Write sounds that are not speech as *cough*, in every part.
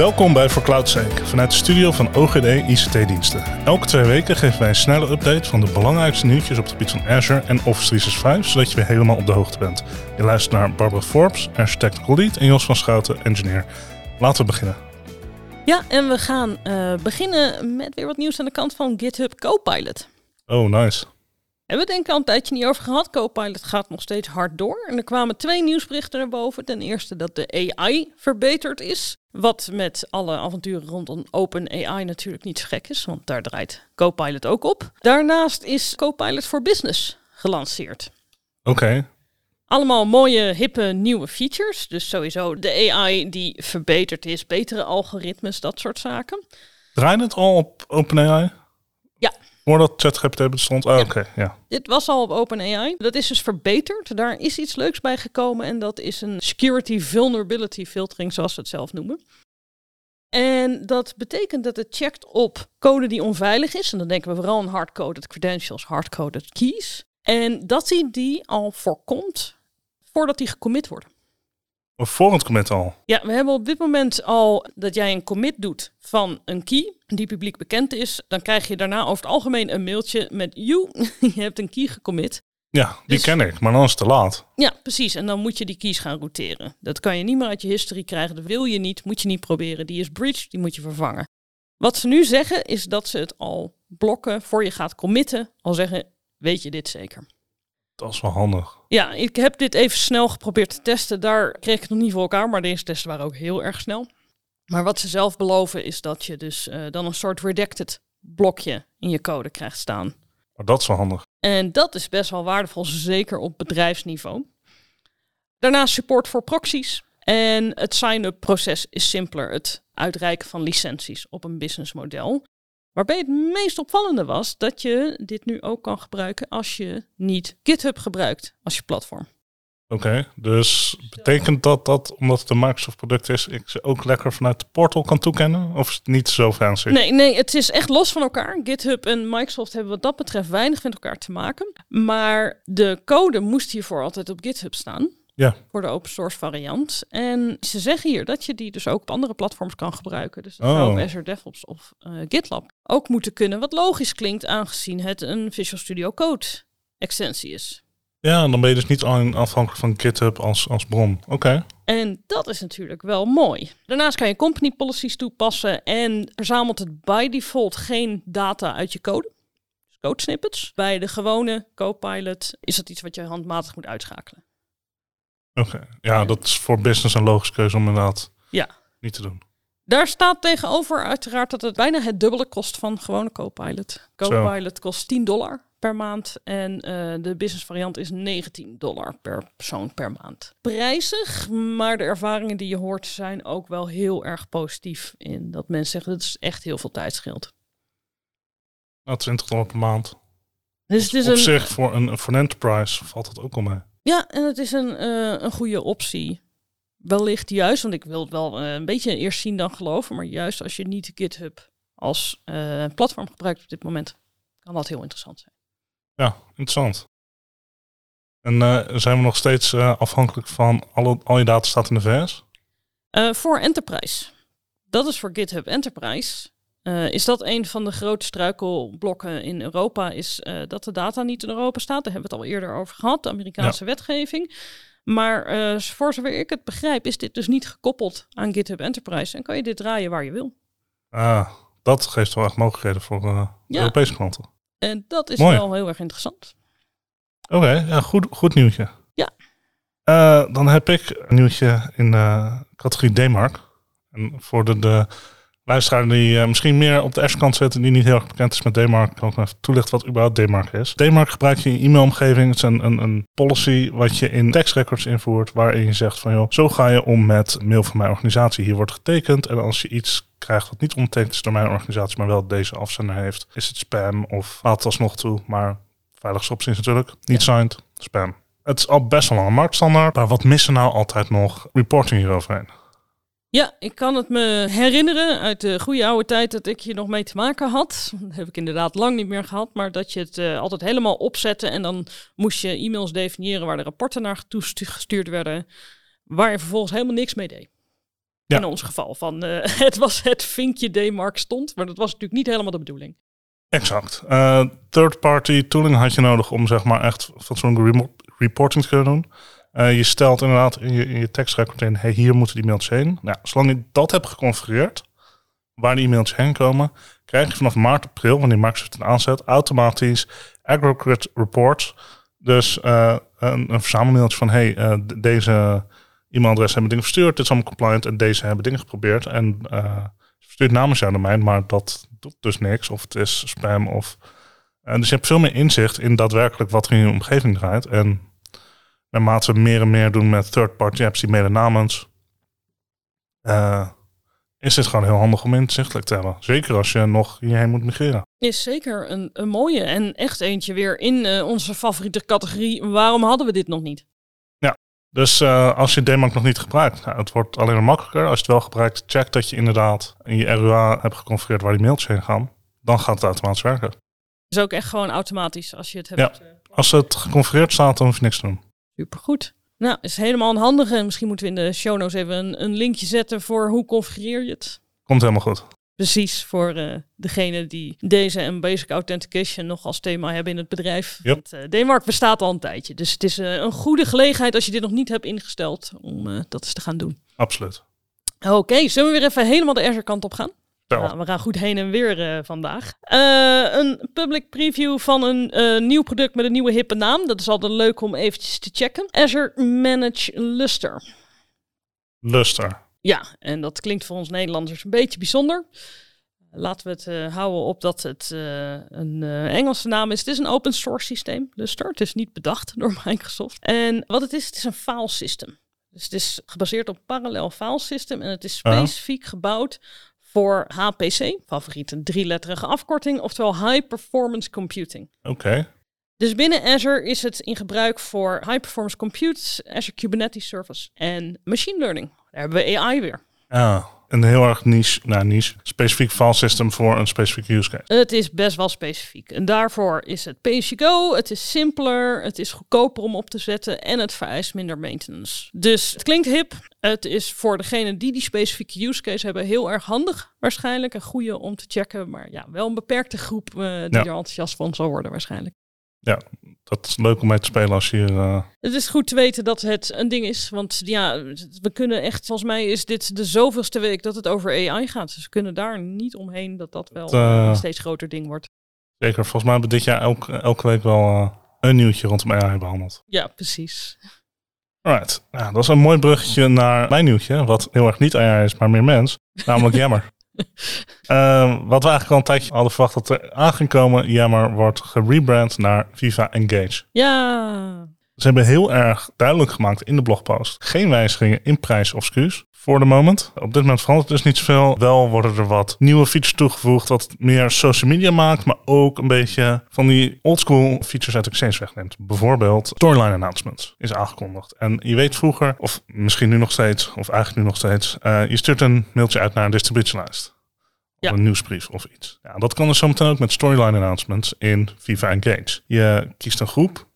Welkom bij For Cloud Sake vanuit de studio van OGD ICT Diensten. Elke twee weken geven wij een snelle update van de belangrijkste nieuwtjes op het gebied van Azure en Office 365, zodat je weer helemaal op de hoogte bent. Je luistert naar Barbara Forbes, Azure Technical Lead en Jos van Schouten, engineer. Laten we beginnen. Ja, en we gaan uh, beginnen met weer wat nieuws aan de kant van GitHub Copilot. Oh, nice. Hebben we denk ik al een tijdje niet over gehad. Copilot gaat nog steeds hard door. En er kwamen twee nieuwsberichten naar boven. Ten eerste dat de AI verbeterd is. Wat met alle avonturen rondom Open AI natuurlijk niet zo gek is. Want daar draait Copilot ook op. Daarnaast is Copilot for Business gelanceerd. Oké. Allemaal mooie, hippe, nieuwe features. Dus sowieso de AI die verbeterd is, betere algoritmes, dat soort zaken. Draait het al op OpenAI? Voordat ChatGPT bestond? Oh, oké, ja. Dit was al op OpenAI. Dat is dus verbeterd. Daar is iets leuks bij gekomen en dat is een security vulnerability filtering, zoals ze het zelf noemen. En dat betekent dat het checkt op code die onveilig is. En dan denken we vooral aan hardcoded credentials, hardcoded keys. En dat hij die al voorkomt voordat die gecommit worden. Voor het commit al? Ja, we hebben op dit moment al dat jij een commit doet van een key die publiek bekend is. Dan krijg je daarna over het algemeen een mailtje met you, *laughs* je hebt een key gecommit. Ja, die dus- ken ik, maar dan is het te laat. Ja, precies. En dan moet je die keys gaan routeren. Dat kan je niet meer uit je history krijgen. Dat wil je niet, moet je niet proberen. Die is breached, die moet je vervangen. Wat ze nu zeggen is dat ze het al blokken voor je gaat committen. Al zeggen, weet je dit zeker? Dat is wel handig. Ja, ik heb dit even snel geprobeerd te testen. Daar kreeg ik het nog niet voor elkaar, maar deze testen waren ook heel erg snel. Maar wat ze zelf beloven is dat je dus uh, dan een soort redacted blokje in je code krijgt staan. Maar dat is wel handig. En dat is best wel waardevol, zeker op bedrijfsniveau. Daarnaast support voor proxies. En het sign-up proces is simpeler. Het uitreiken van licenties op een businessmodel. Waarbij het meest opvallende was dat je dit nu ook kan gebruiken als je niet GitHub gebruikt als je platform. Oké, dus betekent dat dat, omdat het een Microsoft product is, ik ze ook lekker vanuit de portal kan toekennen? Of is het niet zo fancy? Nee, nee, het is echt los van elkaar. GitHub en Microsoft hebben wat dat betreft weinig met elkaar te maken. Maar de code moest hiervoor altijd op GitHub staan. Ja. Voor de open source variant. En ze zeggen hier dat je die dus ook op andere platforms kan gebruiken. Dus dat oh. zou op Azure DevOps of uh, GitLab ook moeten kunnen. Wat logisch klinkt aangezien het een Visual Studio Code extensie is. Ja, dan ben je dus niet afhankelijk van GitHub als, als bron. Oké. En dat is natuurlijk wel mooi. Daarnaast kan je company policies toepassen en verzamelt het by default geen data uit je code. Dus code snippets. Bij de gewone Copilot is dat iets wat je handmatig moet uitschakelen. Oké, ja, dat is voor business een logische keuze om inderdaad ja. niet te doen. Daar staat tegenover uiteraard dat het bijna het dubbele kost van gewone Copilot. Copilot kost 10 dollar per maand en uh, de business variant is 19 dollar per persoon per maand. Prijzig, maar de ervaringen die je hoort zijn ook wel heel erg positief in dat mensen zeggen dat het echt heel veel tijd scheelt. Nou, 20 dollar per maand. Dus het is op een, zich voor een, voor een enterprise valt het ook al mee. Ja, en het is een, uh, een goede optie. Wellicht juist, want ik wil het wel uh, een beetje eerst zien dan geloven, maar juist als je niet GitHub als uh, platform gebruikt op dit moment, kan dat heel interessant zijn. Ja, interessant. En zijn we nog steeds afhankelijk van alle, al je data staat in de VS? voor Enterprise. Dat is voor GitHub Enterprise. Uh, is dat een van de grote struikelblokken in Europa? Is uh, dat de data niet in Europa staat? Daar hebben we het al eerder over gehad, de Amerikaanse ja. wetgeving. Maar uh, voor zover ik het begrijp, is dit dus niet gekoppeld aan GitHub Enterprise. En kan je dit draaien waar je wil. Ah, dat geeft wel echt mogelijkheden voor ja. Europese klanten. En dat is Mooi. wel heel erg interessant. Oké, okay, ja, goed, goed nieuwtje. Ja. dan heb ik een nieuwtje in categorie D-Mark. En voor de, de luisteraar die uh, misschien meer op de Azure-kant zit en die niet heel erg bekend is met DMARC, kan ik even toelichten wat überhaupt DMARC is. DMARC gebruik je in je e-mailomgeving. Het is een, een, een policy wat je in tekstrecords invoert, waarin je zegt van joh, zo ga je om met mail van mijn organisatie. Hier wordt getekend en als je iets krijgt wat niet ondertekend is door mijn organisatie, maar wel deze afzender heeft, is het spam of het alsnog toe, maar veiligste optie is natuurlijk niet ja. signed, spam. Het is al best wel een marktstandaard, maar wat missen nou altijd nog reporting hieroverheen? Ja, ik kan het me herinneren uit de goede oude tijd dat ik hier nog mee te maken had. Dat heb ik inderdaad lang niet meer gehad, maar dat je het uh, altijd helemaal opzette en dan moest je e-mails definiëren waar de rapporten naar gestuurd werden, waar je vervolgens helemaal niks mee deed. Ja. In ons geval. Van, eh, *laughs* het was het vinkje D-mark stond, maar dat was natuurlijk niet helemaal de bedoeling. Exact. Eh, third-party tooling had je nodig om zeg maar echt fatsoenlijke reporting te kunnen doen. Eh, je stelt inderdaad in je, in hey, hier moeten die mailtjes heen. Nou, zolang je dat hebt geconfigureerd, waar die e-mailtjes heen komen, krijg je vanaf maart, april, wanneer Microsoft het aanzet, automatisch aggregate reports. Dus eh, een, een verzamelmailtje van, hey, eh, deze e-mailadres hebben dingen verstuurd, dit is allemaal compliant en deze hebben dingen geprobeerd. En verstuurt namens jouw domein, maar dat doet dus niks. Of het is spam. Of, eh, dus je hebt veel meer inzicht in daadwerkelijk wat er in je omgeving draait. En naarmate we meer en meer doen met third-party apps die mailen namens, eh, is het gewoon heel handig om inzichtelijk te hebben. Zeker als je nog hierheen moet migreren. Is zeker een, een mooie en echt eentje weer in eh, onze favoriete categorie. Waarom hadden we dit nog niet? Dus eh, als je DMARC nog niet gebruikt, nou, het wordt alleen maar makkelijker. Als je het wel gebruikt, check dat je inderdaad in je RUA hebt geconfigureerd waar die mailtjes heen gaan. Dan gaat het automatisch werken. Is ook echt gewoon automatisch als je het hebt. Ja. Als het geconfigureerd staat, dan hoef je niks te doen. Supergoed. Nou, is helemaal een handige. En misschien moeten we in de show notes even een, een linkje zetten voor hoe configureer je het. Komt helemaal goed. Precies voor eh degene die deze en Basic Authentication nog als thema hebben in het bedrijf. Yep. Want, Denemark bestaat al een tijdje. Dus het is eh, een goede gelegenheid als je dit nog niet hebt ingesteld om dat eens te gaan doen. Absoluut. Oké, zullen we weer even helemaal de Azure kant op gaan? Nou, we gaan goed heen en weer eh, vandaag. Eh, een public preview van een eh, nieuw product met een nieuwe hippe naam. Dat is altijd leuk om eventjes te checken. Azure Manage Luster. Luster. Ja, en dat klinkt voor ons Nederlanders een beetje bijzonder. Laten we het houden op dat het een Engelse naam is. Het is een open source systeem, Luster. Het is niet bedacht *laughs* door Microsoft. En wat het is, het is een file system. Dus het is gebaseerd op parallel file system. En het is specifiek gebouwd voor HPC, favoriete drieletterige afkorting, oftewel High Performance Computing. Oké. Dus binnen Azure is het in gebruik voor high performance compute, Azure Kubernetes Service en machine learning. Daar hebben we AI weer. Ja, een heel erg niche, nou niche, specifiek file system voor een specifieke use case. Het is best wel specifiek. En daarvoor is het pay-as-you-go, het is simpeler, het is goedkoper om op te zetten en het vereist minder maintenance. Dus het klinkt hip. Het is voor degene die die specifieke use case hebben heel erg handig waarschijnlijk. Een goede om te checken, maar ja, wel een beperkte groep eh, die Ja. er enthousiast van zal worden waarschijnlijk. Dat is leuk om mee te spelen als je hier... eh, Het is goed te weten dat het een ding is. Want ja, we kunnen echt, volgens mij is dit de zoveelste week dat het over AI gaat. Dus we kunnen daar niet omheen dat dat wel Het, eh, een steeds groter ding wordt. zeker, volgens mij hebben we dit jaar elke, elke week wel eh, een nieuwtje rondom AI behandeld. Ja, precies. Alright, nou, dat is een mooi bruggetje naar mijn nieuwtje, wat heel erg niet AI is, maar meer mens, namelijk *laughs* Jammer. *laughs* Ehm, wat we eigenlijk al een tijdje hadden verwacht dat er aan ging komen, Jammer wordt gerebrand naar Viva Engage. Ja, Ze hebben heel erg duidelijk gemaakt in de blogpost. Geen wijzigingen in prijs of SKU's voor de moment. Op dit moment verandert dus niet zoveel. Wel worden er wat nieuwe features toegevoegd. Wat meer social media maakt. Maar ook een beetje van die oldschool features uit Exchange wegneemt. Bijvoorbeeld storyline announcements is aangekondigd. En je weet vroeger, of misschien nu nog steeds, of eigenlijk nu nog steeds. eh, je stuurt een mailtje uit naar een distributielijst. Ja. Of een nieuwsbrief of iets. Ja, dat kan dus zometeen ook met storyline announcements in Viva Engage. Je kiest een groep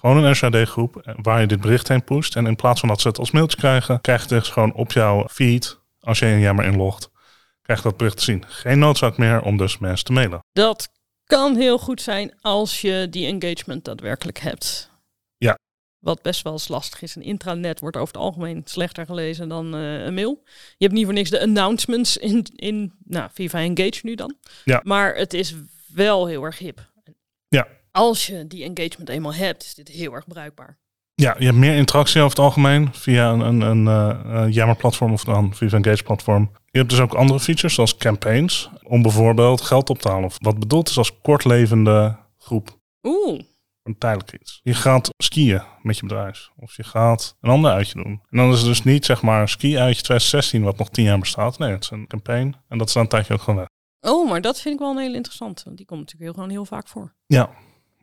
gewoon een RCD-groep waar je dit bericht heen pusht. En in plaats van dat ze het als mailtje krijgen, krijg je het dus gewoon op jouw feed, als je een jammer inlogt, krijg je dat bericht te zien. Geen noodzaak meer om dus mensen te mailen. dat kan heel goed zijn als je die engagement daadwerkelijk hebt. Ja. Wat best wel eens lastig is. Een intranet wordt over het algemeen slechter gelezen dan eh, een mail. Je hebt niet voor niks de announcements in, in nou, Viva Engage nu dan. Ja. Maar het is wel heel erg hip. Ja. Als je die engagement eenmaal hebt, is dit heel erg bruikbaar. Ja, je hebt meer interactie over het algemeen via een, een, een eh, eh, Yammer-platform of dan Viva Engage-platform. Je hebt dus ook andere features zoals campaigns, om bijvoorbeeld geld op te halen. Of wat bedoeld is als kortlevende groep. Oeh, Een tijdelijk iets. Je gaat skiën met je bedrijf. Of je gaat een ander uitje doen. En dan is het dus niet zeg maar ski-uitje 2016 wat nog tien jaar bestaat. Nee, het is een campaign. En dat is dan een tijdje ook gewoon weg. oh, maar dat vind ik wel een heel interessant. Want die komt natuurlijk heel, gewoon heel vaak voor. Ja.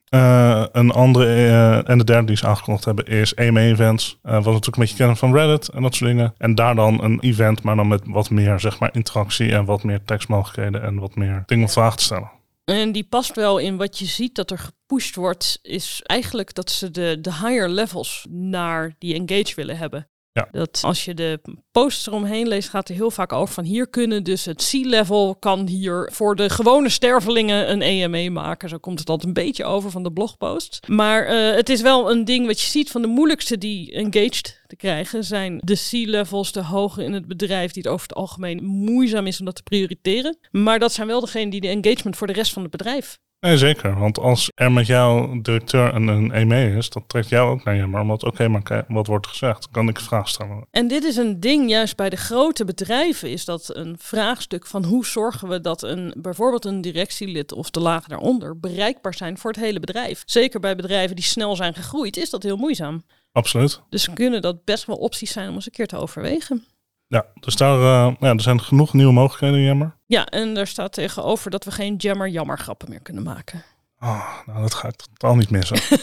Eh, een andere eh, en de derde die ze aangekondigd hebben is AMA-events. Eh wat natuurlijk een beetje kennen van Reddit en dat soort dingen. En daar dan een event, maar dan met wat meer zeg maar interactie en wat meer tekstmogelijkheden en wat meer dingen om vragen te stellen. En die past wel in wat je ziet dat er gepusht wordt, is eigenlijk dat ze de, de higher levels naar die engage willen hebben. Dat als je de posts eromheen leest, gaat er heel vaak over van hier kunnen dus het C-level kan hier voor de gewone stervelingen een EME maken. Zo komt het altijd een beetje over van de blogpost. Maar eh, het is wel een ding wat je ziet van de moeilijkste die engaged te krijgen zijn de C-levels, de hoge in het bedrijf, die het over het algemeen moeizaam is om dat te prioriteren. Maar dat zijn wel degenen die de engagement voor de rest van het bedrijf Nee, zeker. Want als er met jou directeur een, een EME is, dat trekt jou ook naar je. Maar omdat, oké, maar wat wordt gezegd? Kan ik een vraag stellen? En dit is een ding, juist bij de grote bedrijven is dat een vraagstuk van hoe zorgen we dat een, bijvoorbeeld een directielid of de lagen daaronder bereikbaar zijn voor het hele bedrijf. Zeker bij bedrijven die snel zijn gegroeid, is dat heel moeizaam. Absoluut. Dus kunnen dat best wel opties zijn om eens een keer te overwegen. Ja, dus daar uh, ja, er zijn genoeg nieuwe mogelijkheden in Jammer. Ja, en daar staat tegenover dat we geen Jammer jammer grappen meer kunnen maken. Oh, nou, dat ga ik totaal niet missen.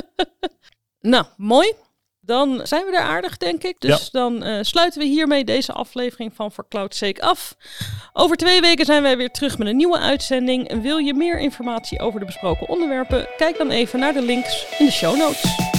*laughs* nou, mooi. Dan zijn we er aardig, denk ik. Dus ja. dan uh, sluiten we hiermee deze aflevering van For Cloud af. Over twee weken zijn wij weer terug met een nieuwe uitzending. En wil je meer informatie over de besproken onderwerpen? Kijk dan even naar de links in de show notes.